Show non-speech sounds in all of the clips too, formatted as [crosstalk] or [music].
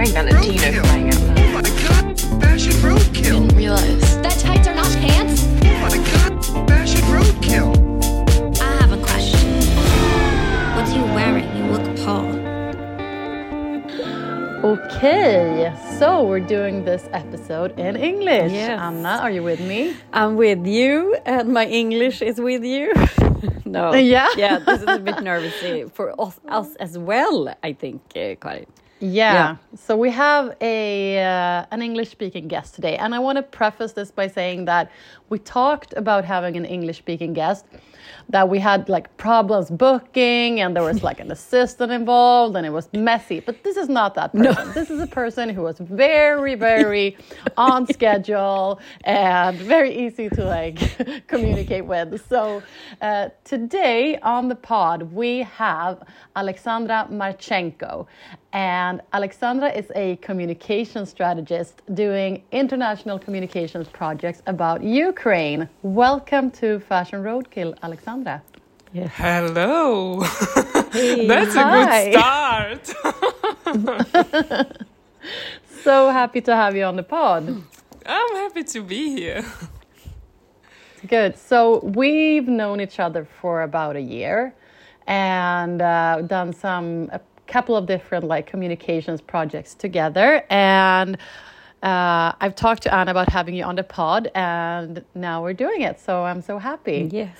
wearing Valentino flying out loud. Oh my god, fashion roadkill. Didn't realize. That tights are not pants? Oh my god, fashion roadkill. I have a question. What are you wearing? You look Paul. Okay, so we're doing this episode in English. Yes. Anna, are you with me? I'm with you, and my English is with you. [laughs] no. Yeah? Yeah, this is a bit nervous uh, for us, us as well, I think, uh, Karin. Yeah. Yeah. So we have a uh, an English speaking guest today, and I want to preface this by saying that we talked about having an English speaking guest. That we had like problems booking, and there was like an [laughs] assistant involved, and it was messy. But this is not that person. This is a person who was very, very [laughs] on schedule and very easy to like [laughs] communicate with. So uh, today on the pod we have Aleksandra Marchenko, and Aleksandra is a communication strategist doing international communications projects about Ukraine. Welcome to Fashion Roadkill, Aleksandra. Hello. Hey, [laughs] That's hi. a good start. [laughs] [laughs] So happy to have you on the pod. I'm happy to be here. Good. So we've known each other for about a year and uh, done some a couple of different like communications projects together and uh, I've talked to Anna about having you on the pod and now we're doing it. So I'm so happy. Yes.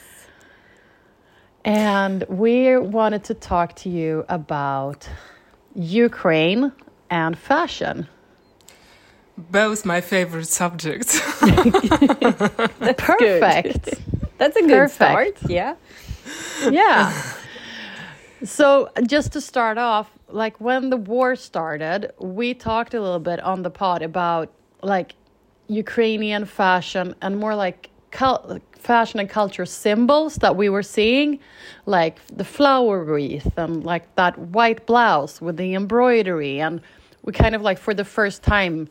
And we wanted to talk to you about Ukraine and fashion. Both my favorite subjects. [laughs] Perfect. [laughs] That's a good Perfect. start. Yeah. yeah. [laughs] So just to start off, like when the war started, we talked a little bit on the pod about like Ukrainian fashion and more like cul- fashion and culture symbols that we were seeing, like the flower wreath and like that white blouse with the embroidery, and we kind of like for the first time,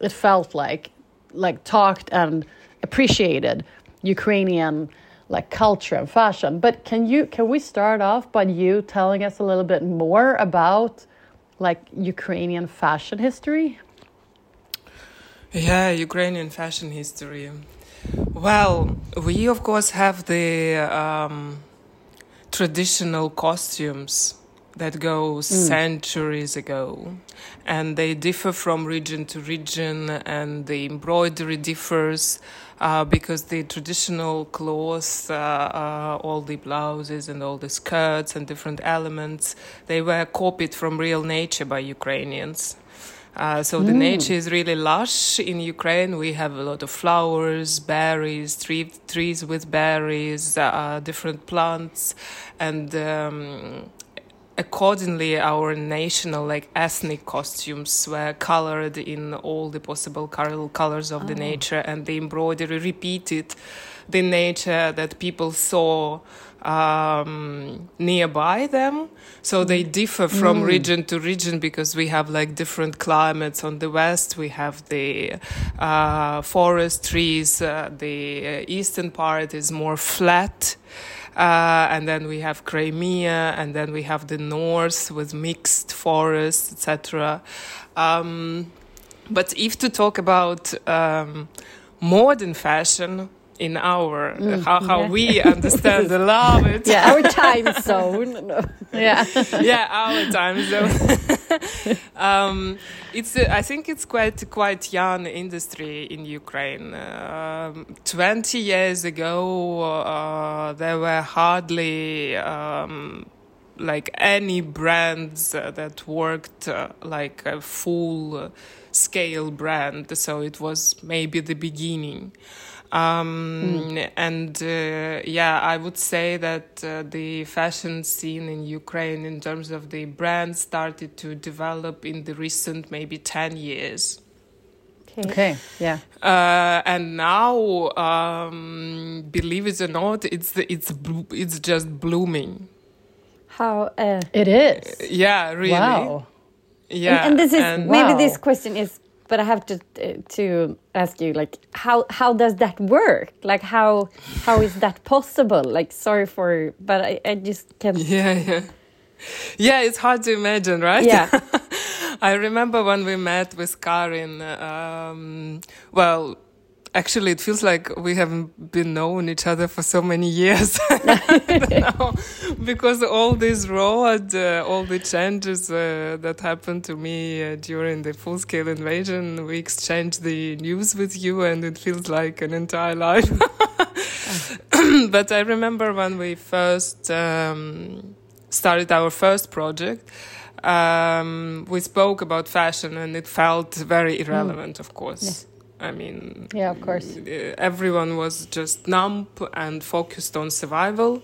it felt like like talked and appreciated Ukrainian like culture and fashion. But can you can we start off by you telling us a little bit more about like Ukrainian fashion history? yeah, Ukrainian fashion history. Well, we of course have the um, traditional costumes that go centuries ago, and they differ from region to region, and the embroidery differs uh, because the traditional clothes, uh, uh, all the blouses and all the skirts and different elements, they were copied from real nature by Ukrainians. Uh, so the nature is really lush in Ukraine. We have a lot of flowers, berries, tree, trees with berries, uh, different plants, and um, accordingly, our national, like ethnic costumes, were colored in all the possible color, colors of the nature, and the embroidery repeated the nature that people saw um, nearby them. So they differ from region to region because we have like different climates. On the west, we have the uh, forest trees. Uh, the uh, eastern part is more flat. Uh, and then we have Crimea, and then we have the north with mixed forests, etc. Um, but if to talk about um, modern fashion in our how, how we understand the love [laughs] it, Yeah. Our time zone. [laughs] No. Yeah. yeah, our time zone. [laughs] um, it's uh, I think it's quite quite young industry in Ukraine. Um, Twenty years ago, uh, there were hardly. Um, like any brands uh, that worked uh, like a full scale brand so it was maybe the beginning um, and uh, yeah i would say that uh, the fashion scene in ukraine in terms of the brand started to develop in the recent maybe 10 years Okay. Yeah. uh, and now um, believe it or not it's it's it's just blooming How? Uh, It is. yeah really Wow. yeah and, and this is and- maybe Wow. this question is, but I have to to ask you like how how does that work? Like how how is that possible? Like sorry for, but I, I just can't. [laughs] Yeah, yeah. Yeah, it's hard to imagine, right? Yeah. [laughs] I remember when we met with Karin. Um, well, actually, it feels like we haven't been knowing each other for so many years [laughs] [laughs] now, because all this road, uh, all the changes uh, that happened to me uh, during the full-scale invasion, we exchanged the news with you, and it feels like an entire life. [laughs] but I remember when we first um, started our first project. Um, we spoke about fashion, and it felt very irrelevant. Of course, I mean, Yeah, of course. uh, everyone was just numb and focused on survival.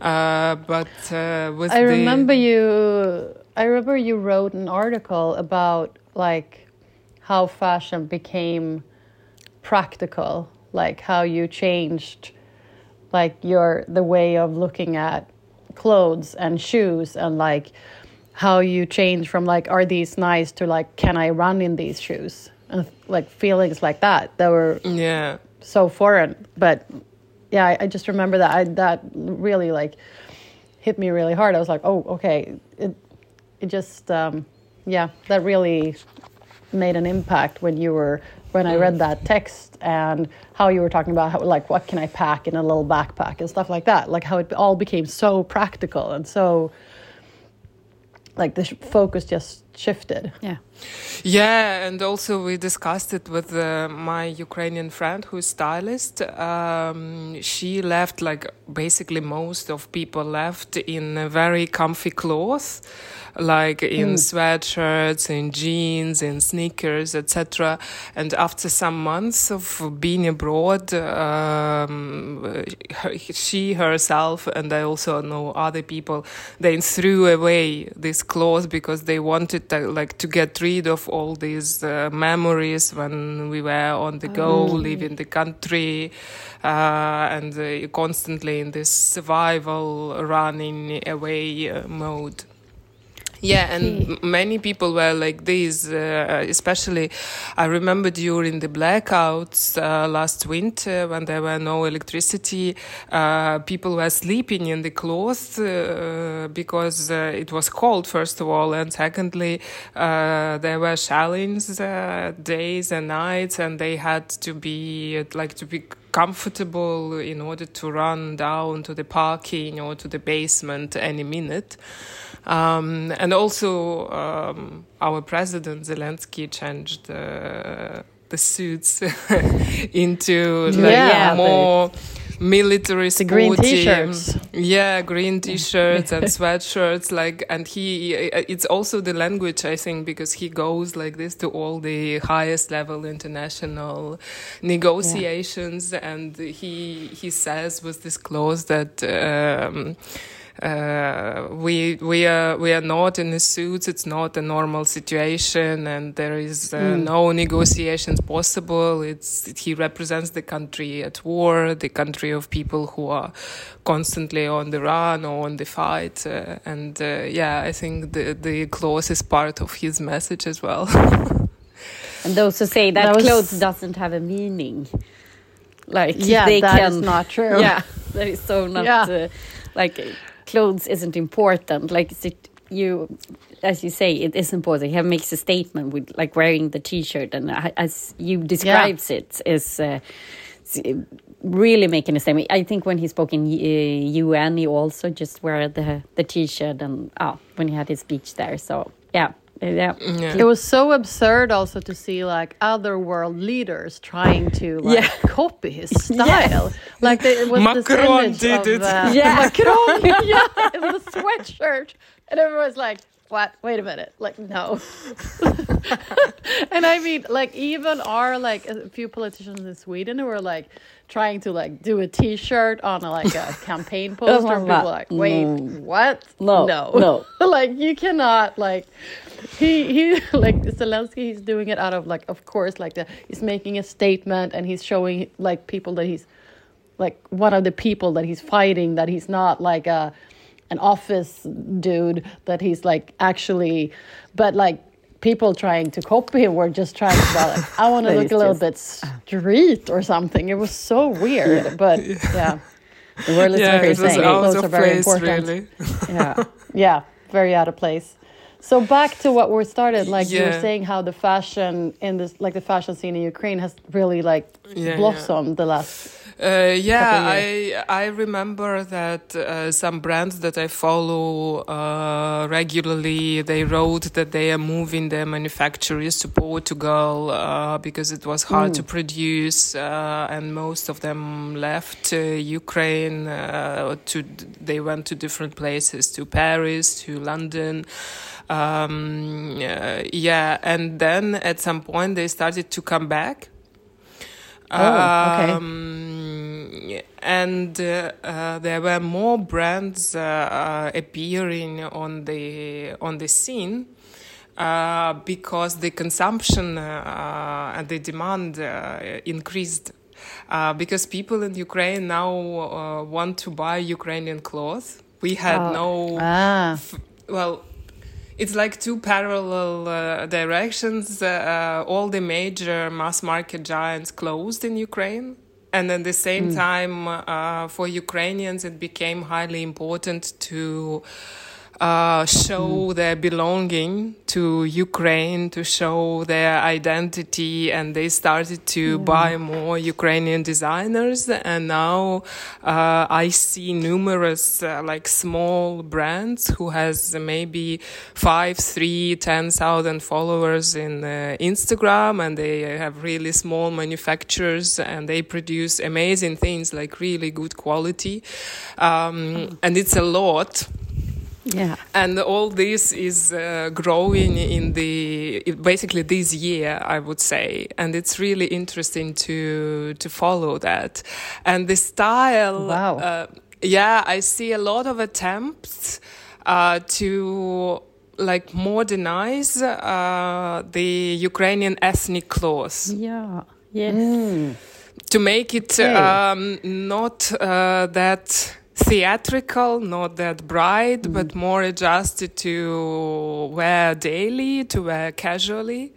Uh, but uh, with I the, remember you. I remember you wrote an article about like how fashion became practical, like how you changed, like your the way of looking at clothes and shoes, and like how you change from like are these nice to like can I run in these shoes, like feelings like that that were yeah. so foreign. But yeah, I, I just remember that I, that really like hit me really hard. I was like, oh, okay. It it just um, yeah, that really made an impact when you were when I read that text and how you were talking about how like what can I pack in a little backpack and stuff like that. Like how it all became so practical and so like the sh- focus just shifted. Yeah. Yeah, and also we discussed it with uh, my Ukrainian friend who's stylist. Um, she left like basically most of people left in very comfy clothes, like in sweatshirts, in jeans, in sneakers, etc. And after some months of being abroad, um, she herself and I also know other people, they threw away these clothes because they wanted uh, like to get rid of all these uh, memories when we were on the go, leaving the country, uh, and uh, constantly in this survival, running away uh, mode. Yeah, and many people were like this, uh, especially I remember during the blackouts uh, last winter when there were no electricity, uh, people were sleeping in the clothes uh, because uh, it was cold, first of all, and secondly, uh, there were shellings uh, days and nights, and they had to be uh, like to be comfortable in order to run down to the parking or to the basement any minute. Um, and also, um, our president Zelensky changed uh, the suits [laughs] into like Yeah, more military The green t-shirts. yeah, green t-shirts and [laughs] sweatshirts. Like, and he, it's also the language, I think, because he goes like this to all the highest level international negotiations, and he he says with this clause that. Um, uh, we we are we are not in the suits. It's not a normal situation, and there is uh, no negotiations possible. It's he represents the country at war, the country of people who are constantly on the run or on the fight. Uh, and uh, yeah, I think the the clause is part of his message as well. [laughs] And those who say that, That was- clothes doesn't have a meaning, like Yeah, they that can. is not true. [laughs] Yeah, that is so not Yeah. uh, like clothes isn't important. Like it, you, as you say, it is important. He makes a statement with like wearing the T-shirt, and uh, as you describes it, is. Uh, really making a statement. I think when he spoke in uh, UN, he also just wear the the T-shirt and oh, when he had his speech there. So yeah, uh, yeah, Yeah. It was so absurd also to see like other world leaders trying to like Yeah. copy his [laughs] style. Like they, it was this Macron image did of, it. Uh, [laughs] Yeah. Macron, [laughs] yeah, in the sweatshirt, and everyone's like, "What? Wait a minute! Like, no." [laughs] and I mean, like, even our like a few politicians in Sweden who were like trying to like do a T-shirt on a, like a [laughs] campaign poster. people like, "Wait, what? No, no, no. [laughs] like you cannot like." he he like Zelensky he's doing it out of like of course like the he's making a statement and he's showing like people that he's like one of the people that he's fighting that he's not like a an office dude that he's like actually but like people trying to copy him were just trying to like I want to look a little just- bit street or something it was so weird but yeah the world is yeah, very saying. out Clothes of are very place, important. really. Yeah. yeah very out of place So back to what we started, like you were saying, how the fashion in this, like the fashion scene in Ukraine, has really like Yeah, blossomed the last. Uh, yeah, I I remember that uh, some brands that I follow uh, regularly they wrote that they are moving their manufacturers to Portugal uh, because it was hard to produce, uh, and most of them left uh, Ukraine. Uh, to they went to different places, to Paris, to London. Um, uh, yeah, and then at some point they started to come back. Oh, okay. Um, and uh, uh, there were more brands uh, uh, appearing on the on the scene uh, because the consumption uh, and the demand uh, increased. Uh, because people in Ukraine now uh, want to buy Ukrainian clothes. We had Oh. no Ah, well it's like two parallel uh, directions all the major mass market giants closed in ukraine and at the same time uh, for ukrainians it became highly important to uh, show their belonging to Ukraine, to show their identity, and they started to buy more Ukrainian designers. And now uh, I see numerous uh, like small brands who has maybe five, three, ten thousand followers in uh, Instagram, and they have really small manufacturers, and they produce amazing things like really good quality, um, and it's a lot Yeah. and all this is uh, growing in the basically this year i would say and it's really interesting to to follow that and the style Wow. uh, yeah i see a lot of attempts uh, to like modernize uh, the ukrainian ethnic clothes Yeah. Yes. to make it um, not uh, that theatrical, not that bright, Mm. but more adjusted to wear daily, to wear casually.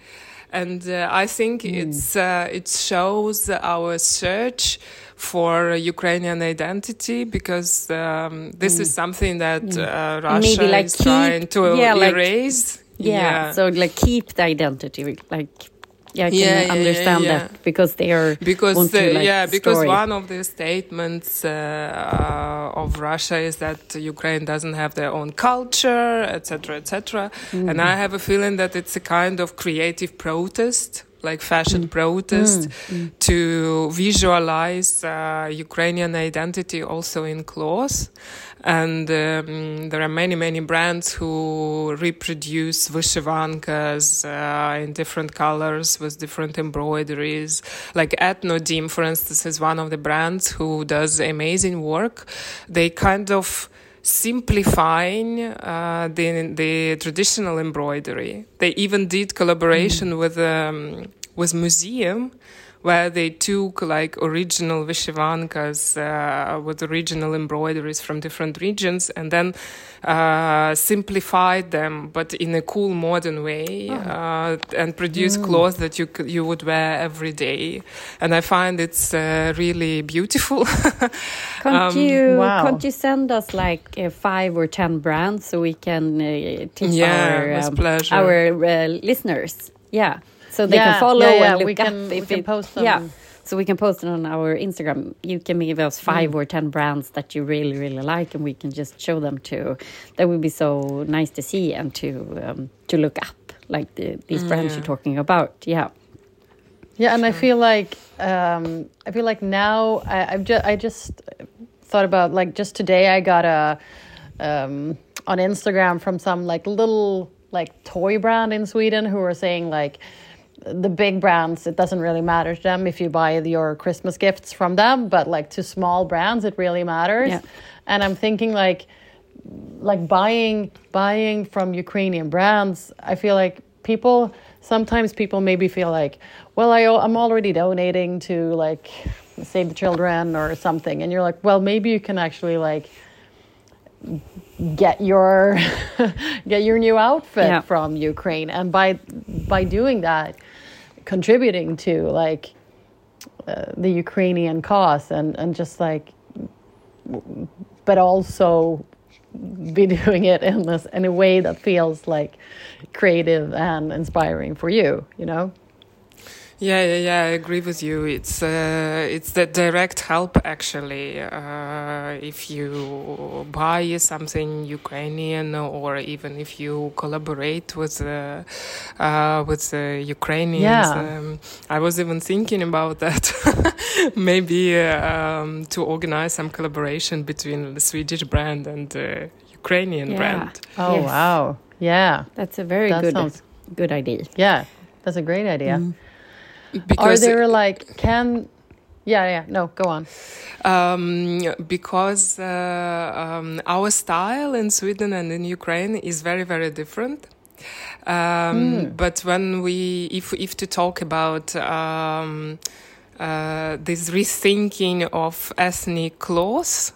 And uh, I think Mm. it's uh, it shows our search for Ukrainian identity because um, this is something that uh, Russia Mm. maybe, like, is trying to yeah, like- erase. Yeah. So like keep the identity, like yeah, I can Yeah, understand yeah. that because they are because want the, to, like, yeah because story. one of the statements uh, uh, of Russia is that Ukraine doesn't have their own culture etc etc and I have a feeling that it's a kind of creative protest like fashion protest to visualize uh, Ukrainian identity also in clothes and um, there are many many brands who reproduce vyshivankas uh, in different colors with different embroideries. Like Etnodim for instance is one of the brands who does amazing work. They kind of simplifying uh, the the traditional embroidery. They even did collaboration with um, with museum where they took like original vyshivankas uh, with original embroideries from different regions and then uh, simplified them, but in a cool modern way, uh, and produce clothes that you you would wear every day. And I find it's uh, really beautiful. [laughs] Can't Um, you Wow. can't you send us like uh, five or ten brands so we can uh, teach Yeah, our um, our uh, listeners? Yeah, so they Yeah, can follow yeah, yeah, and look we can- up we can it, post them. Yeah, so we can post it on our Instagram. You can give us five Mm. or ten brands that you really really like, and we can just show them to. That would be so nice to see and to um, to look up like the, these brands you're talking about. Yeah. Yeah, and I feel like um, I feel like now I, I've just I just thought about like just today I got a um, on Instagram from some like little like toy brand in Sweden who were saying like the big brands it doesn't really matter to them if you buy your Christmas gifts from them, but like to small brands it really matters. Yeah. And I'm thinking like like buying buying from Ukrainian brands, I feel like people sometimes people maybe feel like, well, I, I'm already donating to like Save the Children or something, and you're like, well, maybe you can actually like get your [laughs] get your new outfit Yeah. from Ukraine, and by by doing that, contributing to like uh, the Ukrainian cause and and just like but also be [laughs] doing it in this in a way that feels like creative and inspiring for you you know Yeah, yeah, yeah. I agree with you. It's uh, it's the direct help actually. Uh, if you buy something Ukrainian, or even if you collaborate with uh, uh, with the Ukrainians, Yeah. um, I was even thinking about that. [laughs] Maybe uh, um, to organize some collaboration between the Swedish brand and the Ukrainian Yeah. brand. oh Yes. wow yeah That's a very That good sounds- good idea. yeah that's a great idea are Because there like can yeah yeah no go on um, because uh, um, our style in Sweden and in Ukraine is very very different. Um, But when we, if if to talk about um, uh, this rethinking of ethnic clothes.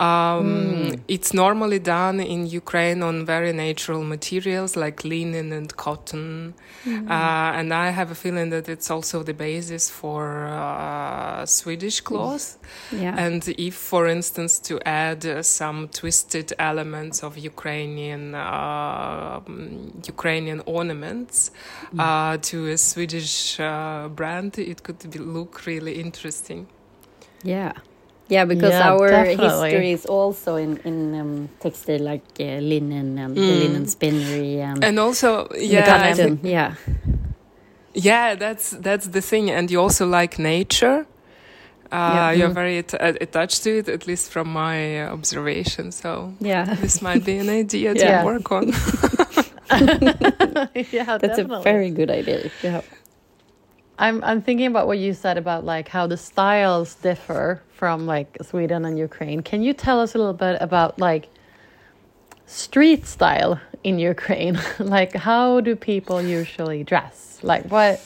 Um, It's normally done in Ukraine on very natural materials like linen and cotton. Uh, and I have a feeling that it's also the basis for uh, Swedish clothes. Yeah. And if, for instance, to add uh, some twisted elements of Ukrainian uh, um, Ukrainian ornaments uh, to a Swedish uh, brand, it could be, look really interesting. Yeah. Yeah, because Yeah, our definitely. history is also in in um, textile, like uh, linen and the linen spinnery and, And also, yeah, think- Yeah, yeah, that's that's the thing. And you also like nature. Uh, Yeah. You're very at- uh, attached to it, at least from my observation. So yeah. this might be an idea to Yeah. work on. [laughs] [laughs] yeah That's definitely. a very good idea. Yeah. I'm I'm thinking about what you said about like how the styles differ from like Sweden and Ukraine. Can you tell us a little bit about like street style in Ukraine? [laughs] like how do people usually dress? Like what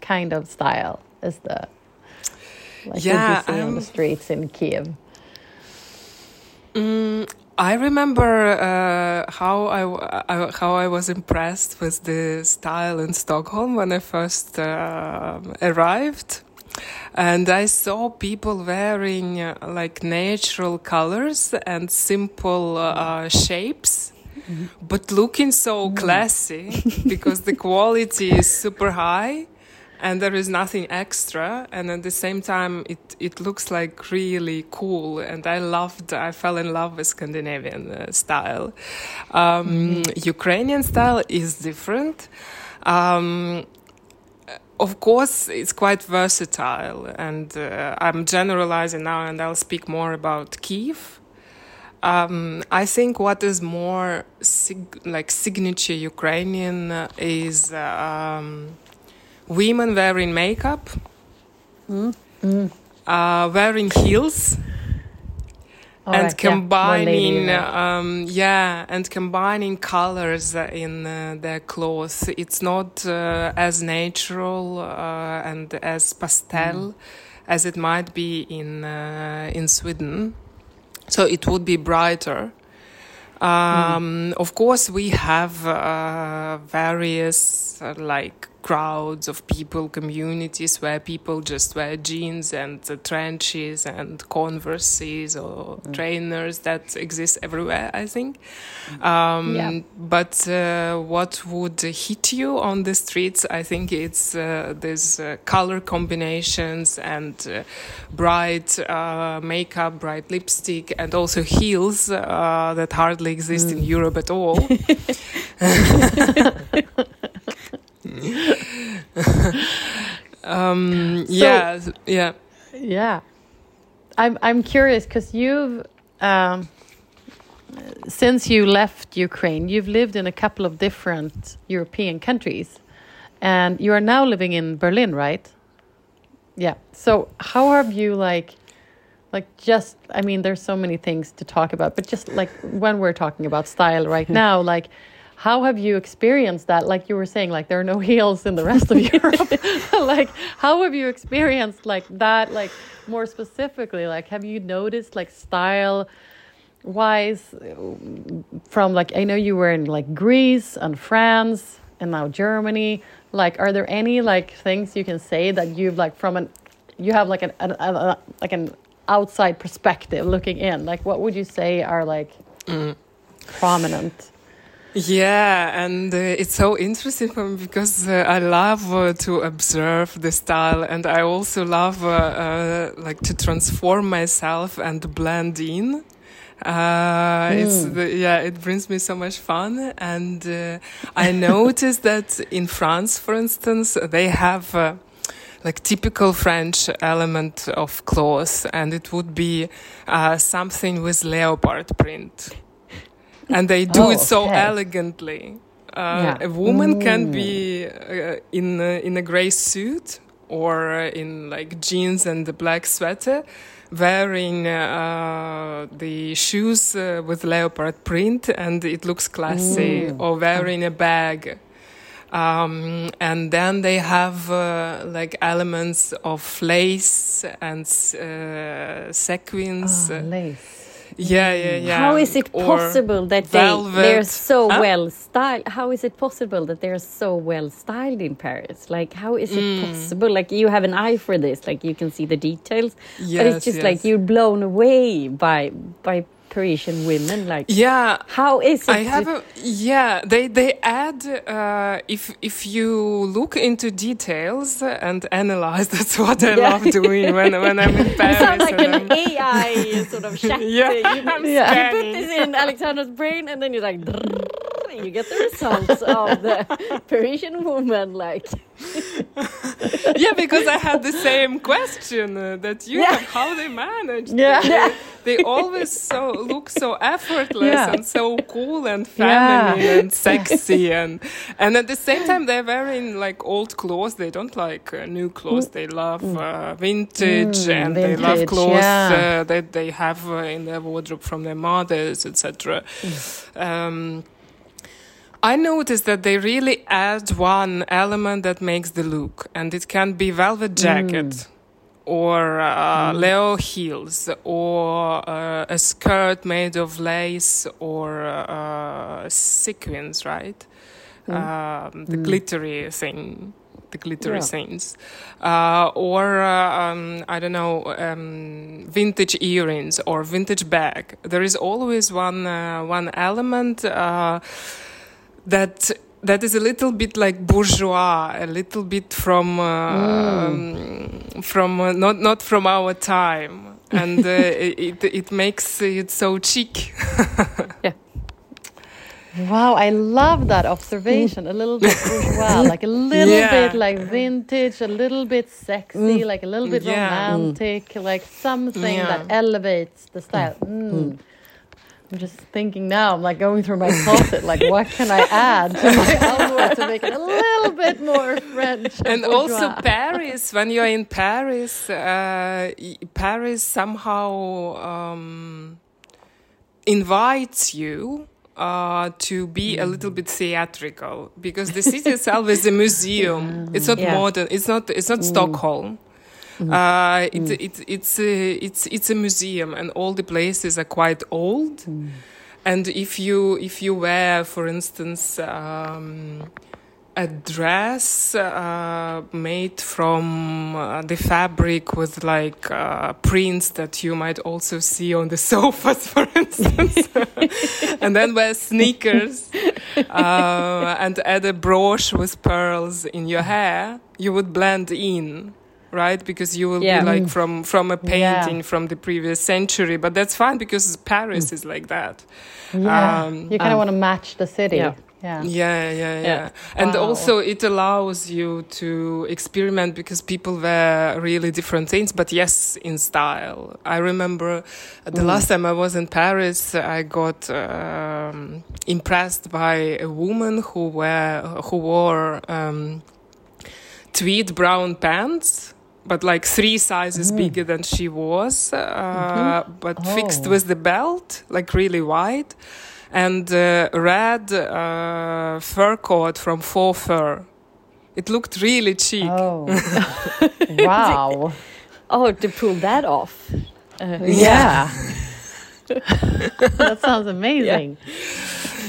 kind of style is the like Yeah, what you see on the um, streets in Kiev? Mm, I remember uh, how I, I- how I was impressed with the style in Stockholm when I first uh, arrived. And I saw people wearing uh, like natural colors and simple uh, shapes, but looking so classy because the quality is super high and there is nothing extra and at the same time it it looks like really cool and i loved i fell in love with scandinavian uh, style. Um, ukrainian style is different. Um, of course it's quite versatile and uh, i'm generalizing now and i'll speak more about kiev um, I think what is more sig- like signature Ukrainian is uh, um, women wearing makeup, uh, wearing heels, All and right, yeah, combining, right. um, yeah, and combining colors in uh, their clothes. It's not uh, as natural uh, and as pastel as it might be in uh, in Sweden. So it would be brighter. Um, Of course, we have uh, various uh, like crowds of people, communities where people just wear jeans and trenches and converses or trainers that exist everywhere. I think. Um, Yeah. But uh, what would hit you on the streets? I think it's uh, these uh, color combinations and uh, bright uh, makeup, bright lipstick, and also heels uh, that hardly exist in Europe at all. [laughs] [laughs] um, yeah, yeah. Yeah, I'm I'm curious because you've um, since you left Ukraine, you've lived in a couple of different European countries, and you are now living in Berlin, right? Yeah. So how have you like, like just? I mean, there's so many things to talk about, but just like when we're talking about style right [laughs] now, like. How have you experienced that? Like you were saying, like there are no [laughs] heels in the rest of Europe. [laughs] [laughs] like how have you experienced like that? Like more specifically, like have you noticed like style wise from like I know you were in like Greece and France and now Germany. Like, are there any like things you can say that you've like from an you have like an, an, an like an outside perspective looking in? Like, what would you say are like mm. prominent. Yeah, and uh, it's so interesting for me because uh, I love uh, to observe the style, and I also love uh, uh, like to transform myself and blend in. Uh, It's the, yeah, it brings me so much fun, and uh, I [laughs] noticed that in France, for instance, they have. Uh, like typical French element of clothes, and it would be uh, something with leopard print and they do Oh, it so okay. elegantly. Uh, Yeah. A woman can be uh, in a, in a gray suit or uh, in like jeans and a black sweater, wearing uh, the shoes uh, with leopard print, and it looks classy. Or wearing a bag. Um, and then they have uh, like elements of lace and uh, sequins. Oh, uh, lace. Yeah, yeah, yeah. How is it Or possible that they they're so Huh? well styled? How is it possible that they're so well styled in Paris? Like, how is it Mm. possible? Like, you have an eye for this. Like, you can see the details, but it's just yes. like you're blown away by by Parisian women. Like, Yeah, how is it? I have a yeah. They they add uh, if if you look into details and analyze. [laughs] That's what I Yeah. love doing when when I'm in [laughs] Paris. You sound like an I'm- [laughs] AI sort of chat. Yeah, You, I'm you put this in Alexander's brain, and then you're like, you get the results of the [laughs] Parisian woman. Like, [laughs] yeah, because I had the same question uh, that you Yeah. have. How they manage? Yeah. They, [laughs] they always so look so effortless Yeah. and so cool and Yeah. feminine and sexy and and at the same time they're wearing like old clothes. They don't like uh, new clothes. They love uh, vintage Mm, and they love clothes yeah. uh, that they have uh, in their wardrobe from their mothers, etc. Um, I noticed that they really add one element that makes the look, and it can be velvet jacket. Or uh, Leo heels, or uh, a skirt made of lace or uh, sequins, right? Um, the glittery thing, the glittery Yeah. things, uh, or uh, um, I don't know, um, vintage earrings or vintage bag. There is always one uh, one element uh, that that is a little bit like bourgeois, a little bit from uh, um, from uh, not not from our time, [laughs] and uh, it it makes it so chic. [laughs] Yeah. Wow, I love that observation. A little bit bourgeois, [laughs] like a little Yeah. bit like vintage, a little bit sexy, like a little bit Yeah. romantic, like something Yeah. that elevates the style. Mm. I'm just thinking now, I'm like going through my closet, like what can I add to my [laughs] outfit to make it a little bit more French? and also? Paris. When you're in Paris, uh, Paris somehow um, invites you uh, to be a little bit theatrical because the city itself is a museum. It's not Yeah. modern. It's not. It's not Stockholm. Uh, it's it's it's a, it's it's a museum, and all the places are quite old. And if you if you wear, for instance, um, a dress uh, made from uh, the fabric with like uh, prints that you might also see on the [laughs] sofas, for instance, [laughs] and then wear sneakers uh, and add a brooch with pearls in your hair, you would blend in. Right, because you will Yeah. be like from from a Yeah. painting from the previous century, but that's fine because Paris is like that. yeah, um, you kind of want to match the city. yeah. Yeah. Yeah, yeah, yeah. Yeah. And Wow. also it allows you to experiment because people wear really different things, but yes, in style. I remember the last time I was in Paris, I got um, impressed by a woman who wear who wore um, tweed brown pants. But like three sizes bigger than she was, uh, but fixed Oh. with the belt, like really wide and uh, red uh, fur coat from faux fur. It looked really chic. Oh, [laughs] wow. [laughs] oh, to pull that off. Uh, Yeah. [laughs] that sounds amazing.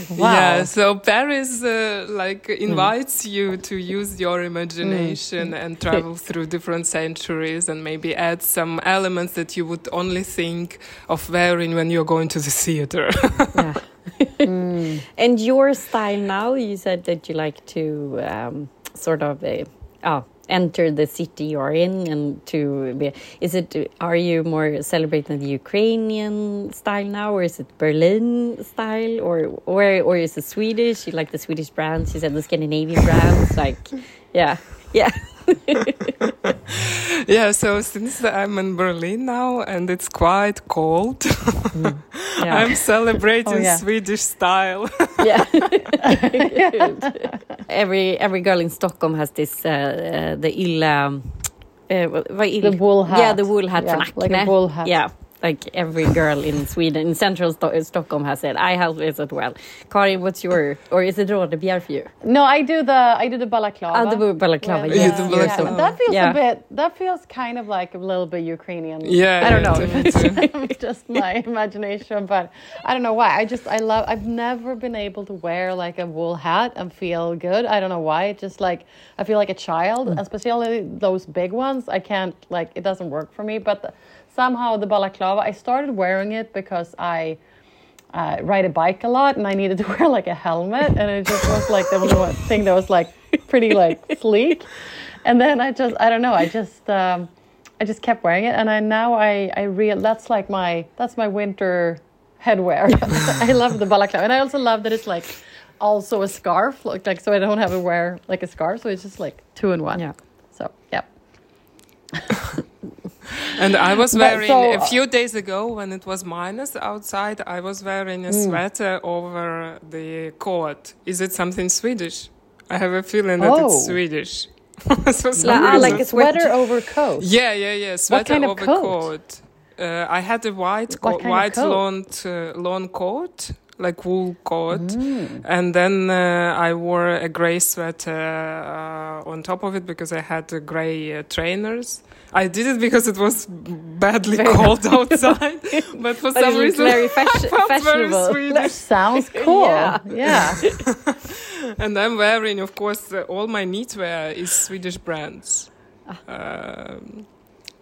Wow. Yeah, so Paris uh, like invites you to use your imagination and travel through different centuries and maybe add some elements that you would only think of wearing when you're going to the theater. [laughs] Yeah. And your style now, you said that you like to um, sort of uh, oh, enter the city you're in and to be. Is it? Are you more celebrating the Ukrainian style now, or is it Berlin style, or or or is it Swedish? You like the Swedish brands? You said the Scandinavian brands, like yeah, yeah. [laughs] yeah, so since I'm in Berlin now and it's quite cold, [laughs] yeah. I'm celebrating Oh, yeah. Swedish style. [laughs] Yeah. [laughs] Every every girl in Stockholm has this uh, uh, the illa. Uh, vad- vad är The wool hat. Yeah, the wool hat Yeah, from Acne. like a wool hat. Yeah, like every girl in Sweden, in central Sto- Stockholm has it. I have it as well. Karin, what's your, or is it Rodebjer for you? No, I do the I do the balaclava. Ah, the balaclava, With, yes, You do yeah, balaclava. That feels Yeah. a bit. That feels kind of like a little bit Ukrainian. Yeah, I don't yeah, know to [laughs] it's too. just my imagination, but I don't know why. I just I love. I've never been able to wear like a wool hat and feel good. I don't know why. It just like I feel like a child, Mm. especially those big ones. I can't like it doesn't work for me. But somehow the balaclava, I started wearing it because I uh, ride a bike a lot and I needed to [laughs] wear like a helmet and it just was like the only one thing that was like pretty like sleek. And then I just I don't know I just um, I just kept wearing it and I now I I real that's like my that's my winter headwear. [laughs] I love the balaclava and I also love that it's like also a scarf like, like so I don't have to wear like a scarf so it's just like two in one. Yeah. So yeah. [laughs] And I was wearing so- a few days ago when it was minus outside. I was wearing a Mm. sweater over the coat. Is it something Swedish? I have a feeling that Oh. it's Swedish. [laughs] Some La- ah, like a Sweater over coat. yeah, yeah, yeah. Sweater kind of over coat? coat. Uh, I had a white, co- white uh, lawn coat, like wool coat, Mm. and then uh, I wore a gray sweater uh, on top of it because I had uh, gray uh, trainers. I did it because it was badly cold [laughs] outside, but for But some reason very fash- [laughs] I felt very fashionable. Swedish. Sounds [laughs] cool. Yeah. yeah. And I'm wearing, of course, uh, all my knitwear is Swedish brands. Ah. Um,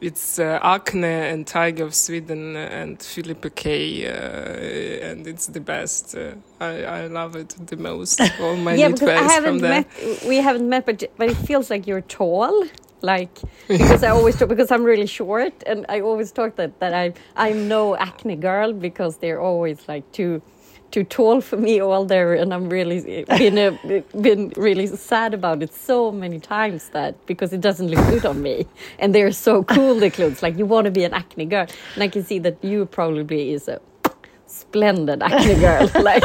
it's uh, Acne and Tiger of Sweden and Filippa K, uh, and it's the best. Uh, I, I love it the most. All my yeah, because knitwear I is haven't from there. met. We haven't met, but but it feels like you're tall. Like [laughs] because I always talk because I'm really short, and I always talk that that I I'm no acne girl because they're always like too too tall for me all there, and I'm really eh, [laughs] been a, been really sad about it so many times that because it doesn't look good on me, and they're so cool the clothes. Like you want to be an acne girl, and I can see that you probably is a splendid acne girl. [laughs] like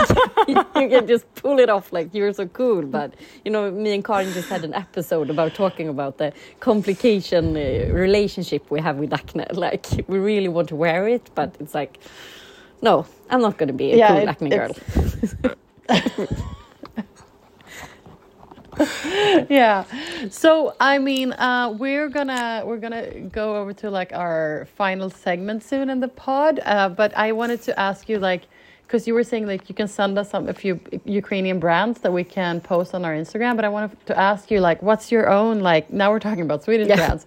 you can just pull it off like you're so cool. But you know, me and Karin just had an episode about talking about the complication uh, relationship we have with acne. [laughs] Like we really want to wear it, but it's like, no, I'm not going to be a Yeah, cool it- acne girl. [laughs] [laughs] yeah so i mean uh we're gonna we're gonna go over to like our final segment soon in the pod uh but i wanted to ask you like because you were saying like you can send us some a few ukrainian brands that we can post on our instagram but i wanted to ask you like what's your own like now we're talking about swedish Yeah. brands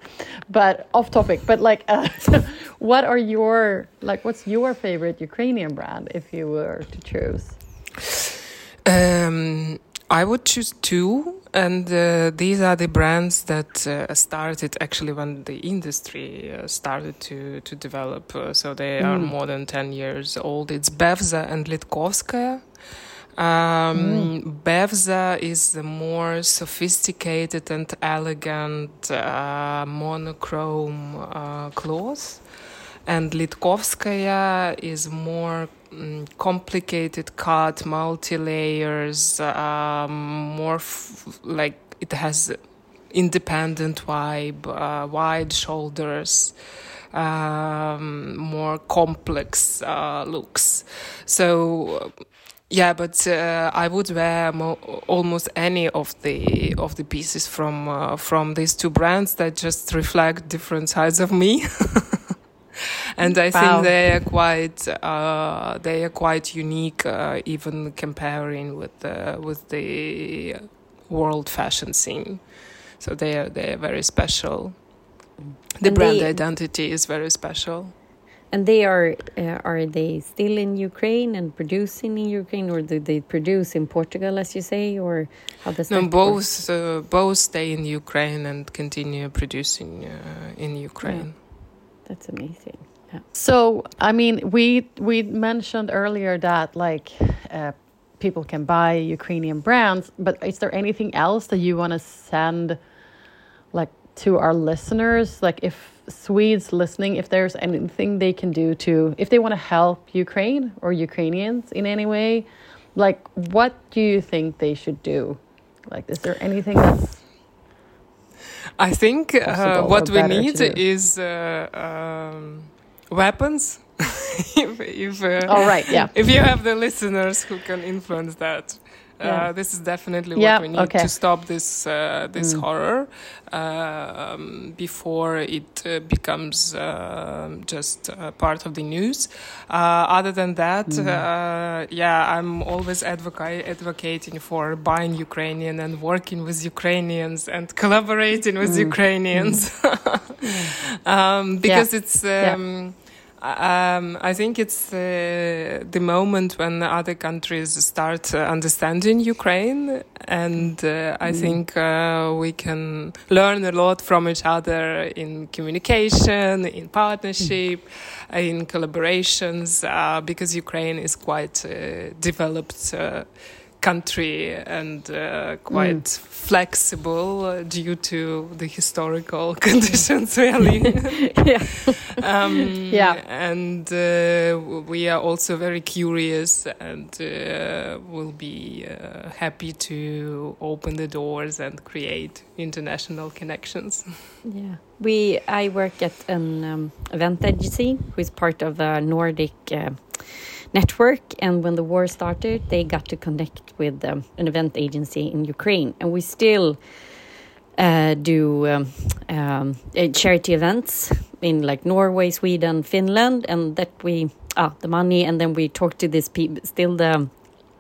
but off topic but like uh, [laughs] what are your like what's your favorite ukrainian brand if you were to choose Um, I would choose two, and uh, these are the brands that uh, started actually when the industry uh, started to to develop. Uh, so they are more than ten years old. It's Bevza and Litkovskaya. Um, Bevza is the more sophisticated and elegant uh, monochrome uh, cloth and Litkovskaya is more mm, complicated cut, multi layers, um, more f- like it has independent vibe, uh, wide shoulders. Um, more complex uh, looks. So, yeah, but uh, I would wear mo- almost any of the of the pieces from uh, from these two brands that just reflect different sides of me. [laughs] and I Wow. think they are quite uh, they are quite unique, uh, even comparing with the with the world fashion scene. So they are they are very special. The And brand they- identity is very special. And they are uh, are they still in Ukraine and producing in Ukraine, or do they produce in Portugal, as you say, or how does No, that both uh, both stay in Ukraine and continue producing uh, in Ukraine. That's amazing. Yeah. So, I mean, we we mentioned earlier that like uh, people can buy Ukrainian brands, but is there anything else that you want to send like to our listeners? Like, if Swedes listening, if there's anything they can do to, if they want to help Ukraine or Ukrainians in any way, like, what do you think they should do? Like, is there anything that's I think uh, what we need do. is uh, um, weapons. [laughs] if if, uh, all right? Yeah. if you have the listeners who can influence that. Uh, Yeah. this is definitely Yeah, what we need okay. to stop this uh, this Mm. horror uh, um, before it uh, becomes um just uh, part of the news. Uh, other than that, Mm. uh, yeah, I'm always advoca- advocating for buying Ukrainian and working with Ukrainians and [laughs] collaborating with Mm. Ukrainians [laughs] um, because it's. Yeah. Um, um, I think it's uh, the moment when other countries start uh, understanding Ukraine, and uh, I think uh, we can learn a lot from each other in communication, in partnership, in collaborations, uh, because Ukraine is quite a developed uh, country and uh, quite flexible uh, due to the historical [laughs] conditions, really. [laughs] yeah. um, Yeah. And uh, we are also very curious and uh, will be uh, happy to open the doors and create international connections. Yeah, we. I work at an um, event agency who is part of the Nordic uh, network, and when the war started, they got to connect with um, an event agency in Ukraine, and we still uh, do um, um, uh, charity events in like Norway, Sweden, Finland, and that we ah the money, and then we talk to these people, still the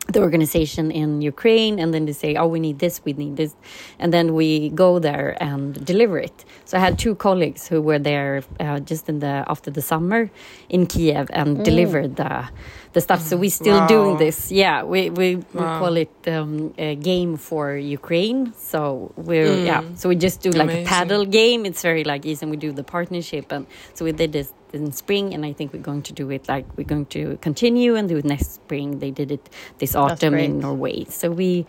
the organization in Ukraine, and then they say, "Oh, we need this, we need this," and then we go there and deliver it. So I had two colleagues who were there uh, just in the after the summer in Kiev and delivered the the stuff. So we still Wow. doing this. Yeah, we we, we call it um, a game for Ukraine. So we're yeah. So we just do like Amazing. a padel game. It's very like easy, and we do the partnership. And so we did this in spring, and I think we're going to do it like we're going to continue and do it next spring. They did it this autumn in. Norway. So we,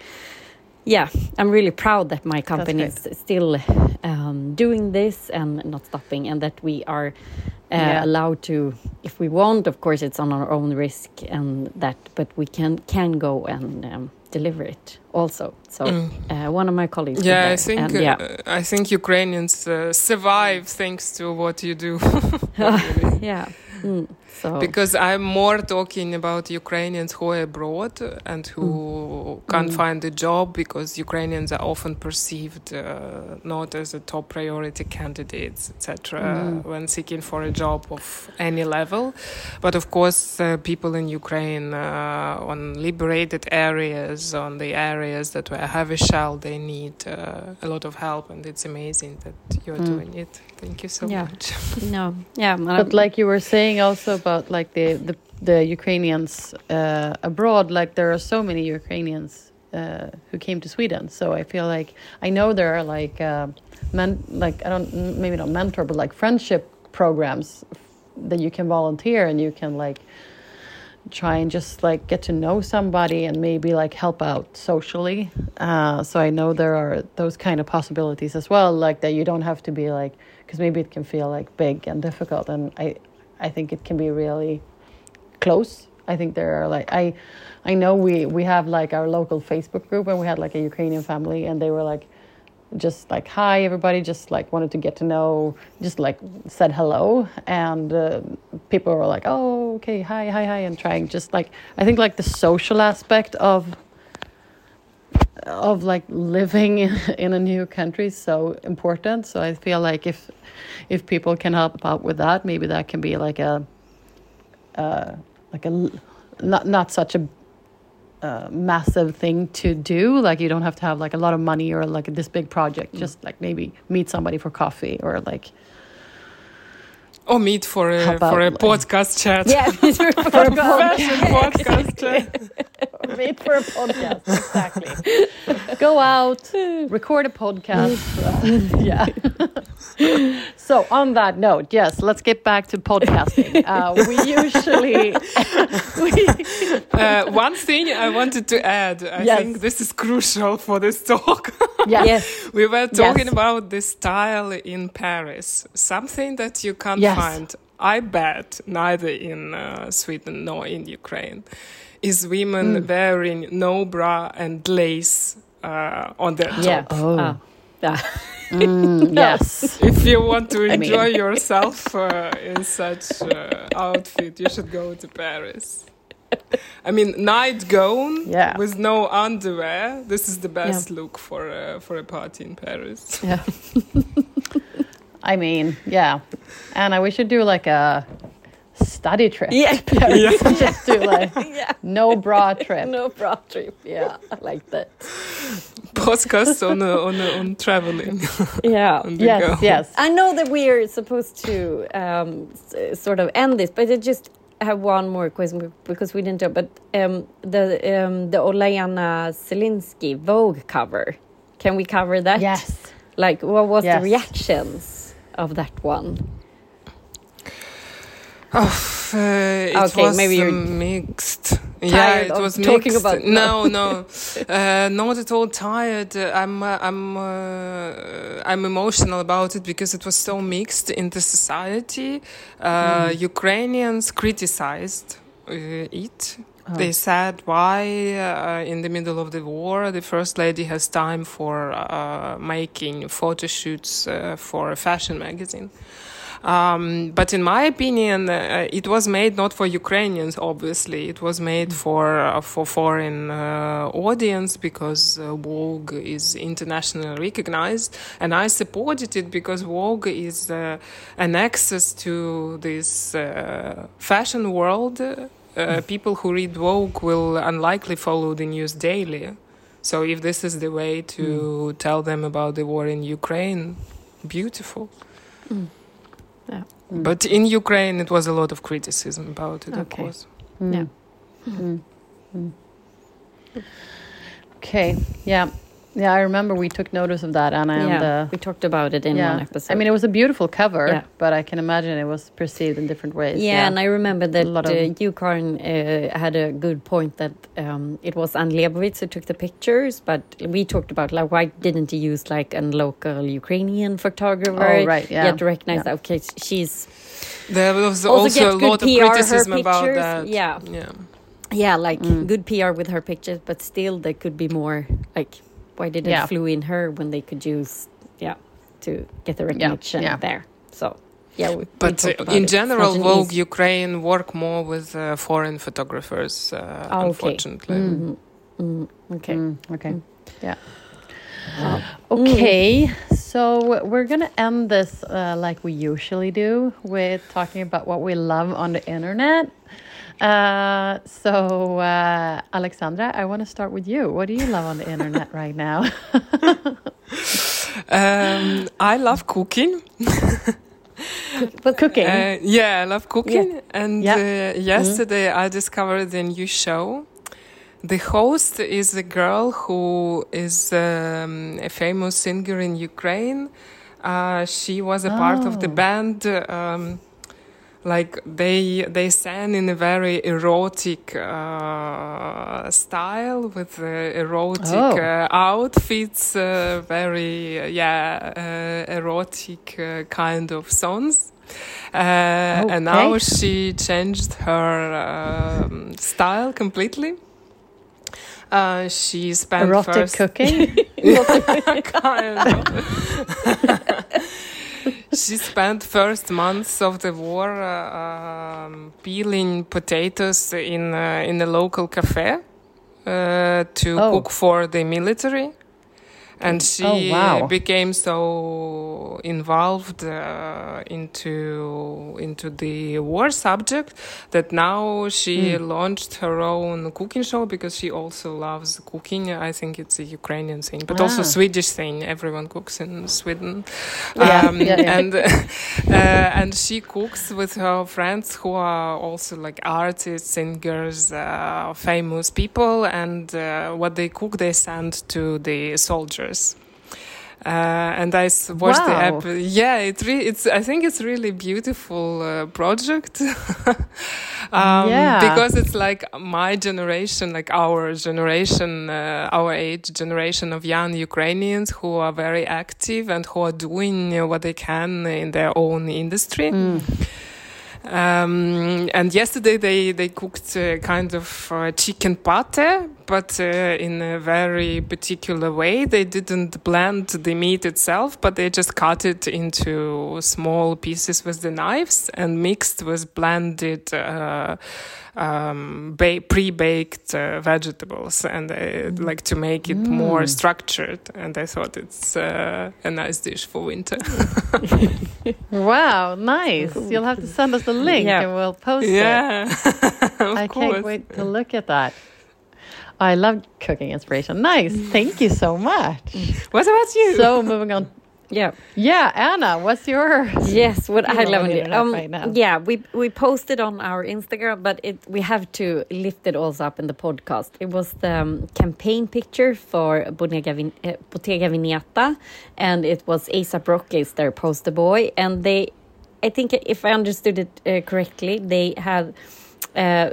yeah, I'm really proud that my company is still um, doing this and not stopping, and that we are uh, Yeah. allowed to, if we want, of course, it's on our own risk, and that, but we can can go and um, deliver it also. So uh, one of my colleagues, Mm. Yeah, I think and, uh, yeah, I think Ukrainians uh, survive thanks to what you do. [laughs] [laughs] Yeah. Mm, so Because I'm more talking about Ukrainians who are abroad and who can't find a job because Ukrainians are often perceived uh, not as a top priority candidates, etc., when seeking for a job of any level. But of course, uh, people in Ukraine uh, on liberated areas, on the areas that were heavy shell, they need uh, a lot of help, and it's amazing that you're doing it. Thank you so Yeah. much. [laughs] no, [laughs] yeah, But like you were saying also about like the the, the Ukrainians uh, abroad, like there are so many Ukrainians uh, who came to Sweden. So I feel like I know there are like uh, men like I don't maybe not mentor but like friendship programs that you can volunteer and you can like try and just like get to know somebody and maybe like help out socially. Uh, so I know there are those kind of possibilities as well, like that you don't have to be like because maybe it can feel like big and difficult, and I I think it can be really close. I think there are like I I know we we have like our local Facebook group and we had like a Ukrainian family and they were like just like hi everybody just like wanted to get to know just like said hello and uh, people were like oh okay hi hi hi and trying just like i think like the social aspect of of like living [laughs] in a new country is so important. So I feel like if if people can help out with that, maybe that can be like a uh, like a not not such a uh, massive thing to do. Like you don't have to have like a lot of money or like this big project. Just like maybe meet somebody for coffee or like Or meet for a about [laughs] for a podcast chat. Yeah, it's very Fashion podcast chat. meet for a podcast. Exactly. Go out, record a podcast. [laughs] Yeah. so on that note, yes, let's get back to podcasting. Uh, we usually [laughs] we, Uh, one thing I wanted to add, I Yes. think this is crucial for this talk. yes. Yes. we were talking Yes. about the style in Paris, something that you can't Yes. find, I bet, neither in uh, Sweden nor in Ukraine, is women Mm. wearing no bra and lace uh, on their top. Oh. Ah. Mm, [laughs] yes. If you want to [laughs] I enjoy mean- yourself uh, in such uh, outfit, you should go to Paris. I mean, night gown Yeah. with no underwear. This is the best look for uh, for a party in Paris. Yeah. [laughs] I mean, yeah. And we should do like a study trip. Yeah. [laughs] yeah. Just do like [laughs] yeah. no bra trip. No bra trip. Yeah, I like that. Podcast on uh, on uh, on traveling. [laughs] Yeah. on Yes, go. yes. I know that we are supposed to um, s- sort of end this, but I just have one more question because we didn't do. But um, the um, the Olena Zelensky Vogue cover, can we cover that? Yes. Like, what was Yes. the reactions of that one? Oh, uh, it Okay, was maybe you're mixed. yeah, it was talking mixed. about- no, no, uh, not at all tired. Uh, I'm, uh, I'm, uh, I'm emotional about it because it was so mixed in the society. Uh, Mm. Ukrainians criticized uh, it. They said why, uh, in the middle of the war, the first lady has time for uh, making photo shoots uh, for a fashion magazine. Um, but in my opinion, uh, it was made not for Ukrainians. Obviously, it was made for uh, for foreign uh, audience because uh, Vogue is internationally recognized, and I supported it because Vogue is uh, an access to this uh, fashion world. Uh, people who read Vogue will unlikely follow the news daily. So if this is the way to hmm. tell them about the war in Ukraine, beautiful. Hmm. Yeah. Hmm. But in Ukraine, it was a lot of criticism about it, of Okay. course. Yeah. Okay. Yeah. Yeah, I remember we took notice of that, Anna. And, uh, we talked about it in yeah. one episode. I mean, it was a beautiful cover, Yeah. but I can imagine it was perceived in different ways. Yeah, and I remember that lot uh, of- you, Karin, uh, had a good point that um, it was Ann Leibovitz who took the pictures, but we talked about like why didn't you use like a local Ukrainian photographer? Oh, right, You yeah. had to recognize Yeah. that okay, she's There was Also also, a lot of PR, her criticism about that. yeah. Yeah. yeah, like Mm. good PR with her pictures, but still there could be more. Like, why did it Yeah. flew in her when they could use yeah to get the recognition yeah. there? So yeah, we, we But talked uh, in it. General, Vogue easy- Ukraine work more with uh, foreign photographers, uh, Ah, okay. unfortunately. Mhm. Mm, okay. Mm, okay. Yeah. Okay, so we're gonna end this uh, like we usually do with talking about what we love on the internet. Uh, so, uh, Aleksandra, I want to start with you. What do you love on the internet right now? [laughs] Um, I love cooking. But Cooking. Uh, yeah, I love cooking. And Yeah. uh, yesterday I discovered a new show. The host is a girl who is um, a famous singer in Ukraine. Uh, she was a part of the Oh. band. Um, like they they sang in a very erotic uh, style with uh, erotic Oh. uh, outfits, uh, very uh, yeah uh, erotic kind of songs. Uh, And now she changed her um, style completely. Uh, she spent Erotic first cooking. [laughs] [laughs] kind of. [laughs] she spent first months of the war uh, um, peeling potatoes in uh, in a local cafe. uh, to Oh. cook for the military. And she Oh, wow. became so involved uh, into into the war subject that now she Hmm. launched her own cooking show because she also loves cooking. I think it's a Ukrainian thing, but Ah. also Swedish thing. Everyone cooks in Sweden, Yeah, um, yeah, yeah. and [laughs] uh, and she cooks with her friends who are also like artists, singers, uh, famous people, and uh, what they cook they send to the soldiers. Uh, and I watched the app. Yeah, it re- it's. I think it's really beautiful uh, project. [laughs] um, Yeah. because it's like my generation, like our generation, uh, our age generation of young Ukrainians who are very active and who are doing uh, what they can in their own industry. Um, and yesterday they, they cooked uh, kind of uh, chicken pate, but uh, in a very particular way. They didn't blend the meat itself, but they just cut it into small pieces with the knives and mixed with blended uh, um, ba- pre-baked uh, vegetables, and uh, like to make it more structured. And I thought it's uh, a nice dish for winter. [laughs] Wow, nice. You'll have to send us the link Yeah. and we'll post it. yeah, [laughs] I course. can't wait to look at that. I love cooking inspiration. Nice. Thank you so much. What about you? So moving on. Yeah. Yeah, Anna, what's your Yes, what I love. Um, right now. yeah, we we posted on our Instagram, but it we have to lift it also up in the podcast. It was the um, campaign picture for Bottega, Vin- uh, Bottega Veneta, and it was ASAP Rocky is their poster boy, and they, I think if I understood it uh, correctly, they had uh,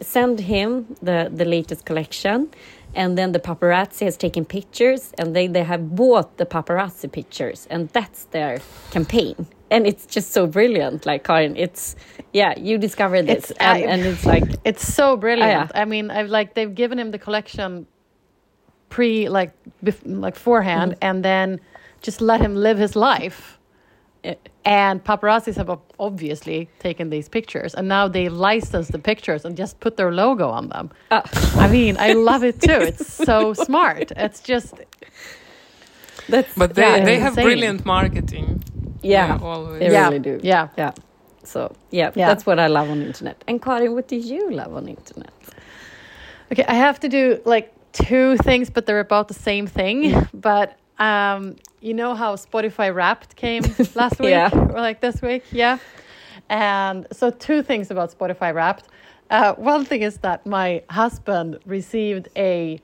sent him the the latest collection. And then the paparazzi has taken pictures, and they, they have bought the paparazzi pictures, and that's their campaign. And it's just so brilliant, like Karin. It's yeah, you discovered this, It's- and, I- and it's like It's so brilliant. yeah. I mean, I've like they've given him the collection pre like bef- like forehand and then just let him live his life. Eh. And paparazzis have obviously taken these pictures, and now they license the pictures and just put their logo on them. Ah. I mean, I love it too. [laughs] It's so smart. It's just that's But they, Yeah, they have insane. brilliant marketing. yeah, always. they Yeah. really do. yeah. yeah. So yeah, Yeah. that's what I love on internet. And Karin, what do you love on internet? Okay, I have to do like two things, but they're about the same thing. But um, you know how Spotify Wrapped came [laughs] last week Yeah. or like this week, yeah. And so two things about Spotify Wrapped. Uh, one thing is that my husband received a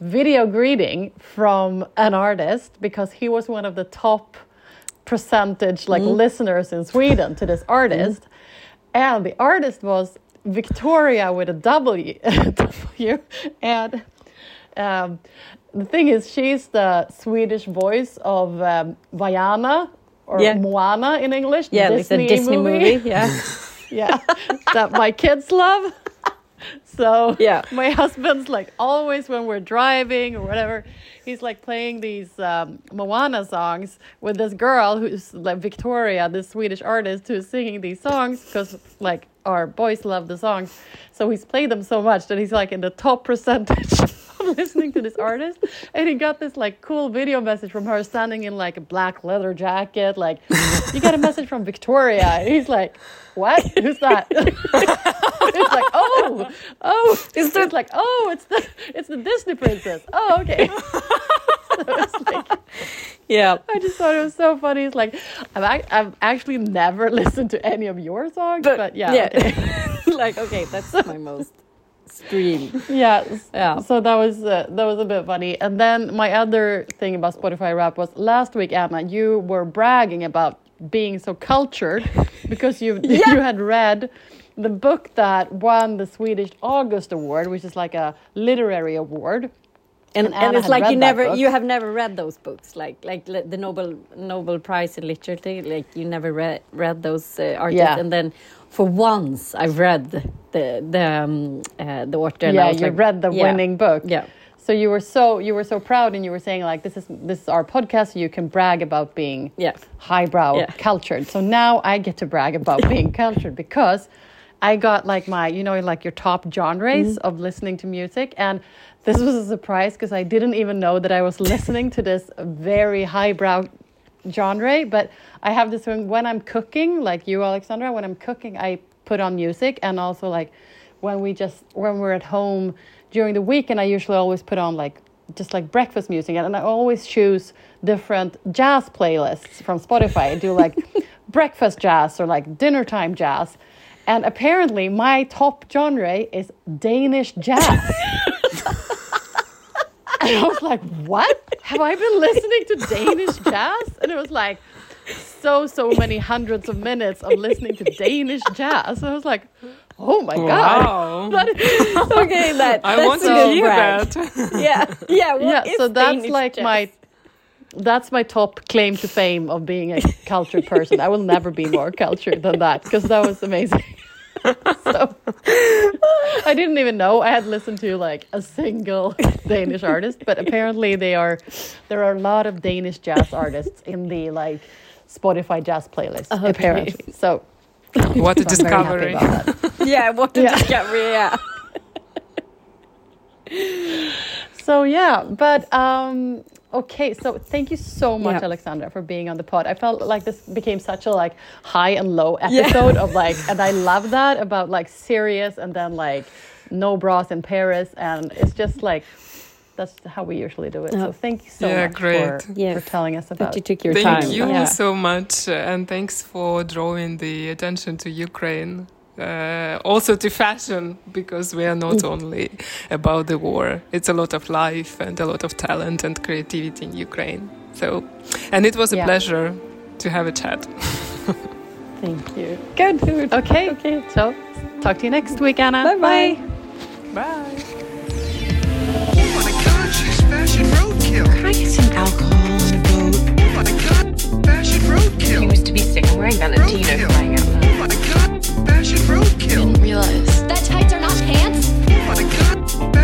video greeting from an artist because he was one of the top percentage like listeners in Sweden to this artist. And the artist was Victoria with a W. [laughs] w and um, the thing is, she's the Swedish voice of um, Vaiana or Yeah. Moana in English. the Yeah, like the Disney movie. Yeah, [laughs] yeah, that my kids love. [laughs] So Yeah. my husband's like always when we're driving or whatever, he's like playing these um, Moana songs with this girl who's like Victoria, this Swedish artist who's singing these songs because like our boys love the songs. So he's played them so much that he's like in the top percentage [laughs] [laughs] listening to this artist. And he got this like cool video message from her standing in like a black leather jacket, like you got a message from Victoria. And he's like, what? Who's that? [laughs] it's like, oh, oh, it's it's like, oh, it's the it's the Disney princess. Oh, okay. [laughs] so like, yeah. I just thought it was so funny. It's like, I've I've actually never listened to any of your songs, but, yeah, okay. like okay, that's my most streamed. [laughs] Yes. Yeah. So that was uh, that was a bit funny. And then my other thing about Spotify Rap was last week, Anna, you were bragging about being so cultured [laughs] because you you had read the book that won the Swedish August Award, which is like a literary award. And, And and, it's like you never book. you have never read those books like like the Nobel Nobel Prize in Literature like you never read read those uh, artists Yeah. and then for once I've read the the um, uh, the author yeah, you like, read the yeah, winning book. yeah So you were so you were so proud, and you were saying like, "This is this is our podcast. So you can brag about being Yeah. highbrow Yeah. cultured." So now I get to brag about [laughs] being cultured because I got like my, you know, like your top genres mm-hmm. of listening to music. And this was a surprise because I didn't even know that I was [laughs] listening to this very highbrow genre. But I have this thing when I'm cooking, like you, Aleksandra, when I'm cooking, I put on music. And also, like, when we just, when we're at home during the weekend, I usually always put on like, just like breakfast music. And I always choose different jazz playlists from Spotify. I do like [laughs] breakfast jazz or like dinner time jazz. And apparently, my top genre is Danish jazz. [laughs] and I was like, what? Have I been listening to Danish jazz? And it was like, so, so many hundreds of minutes of listening to Danish jazz. And I was like, oh my Wow. God. That is- okay, that I that's want a to good hear brag. that. Yeah, yeah. What yeah, is so that's Danish like jazz? my that's my top claim to fame of being a cultured person. I will never be more cultured than that because that was amazing. [laughs] so I didn't even know I had listened to like a single Danish artist, but apparently they are there are a lot of Danish jazz artists in the like Spotify jazz playlist. Apparently, so What a I'm very happy discovery. Yeah, what a Yeah. discovery. Yeah. So yeah, but um okay, so thank you so much, Yeah. Aleksandra, for being on the pod. I felt like this became such a like high and low episode of like [laughs] and I love that about like serious and then like no bras in Paris and it's just like that's how we usually do it. So thank you so Yeah, much great. for, Yes. for telling us about That you took your Thank time. you Yeah. so much, and thanks for drawing the attention to Ukraine. Uh, also to fashion, because we are not Mm. only about the war. It's a lot of life and a lot of talent and creativity in Ukraine. So, and it was a Yeah. pleasure to have a chat. [laughs] Thank you. Good. Okay. Okay. So talk to you next week, Anna. Bye bye. Bye. Oh my god, she's fashion roadkill. Can I get some Fashion roadkill. Didn't realize that tights are not pants. God.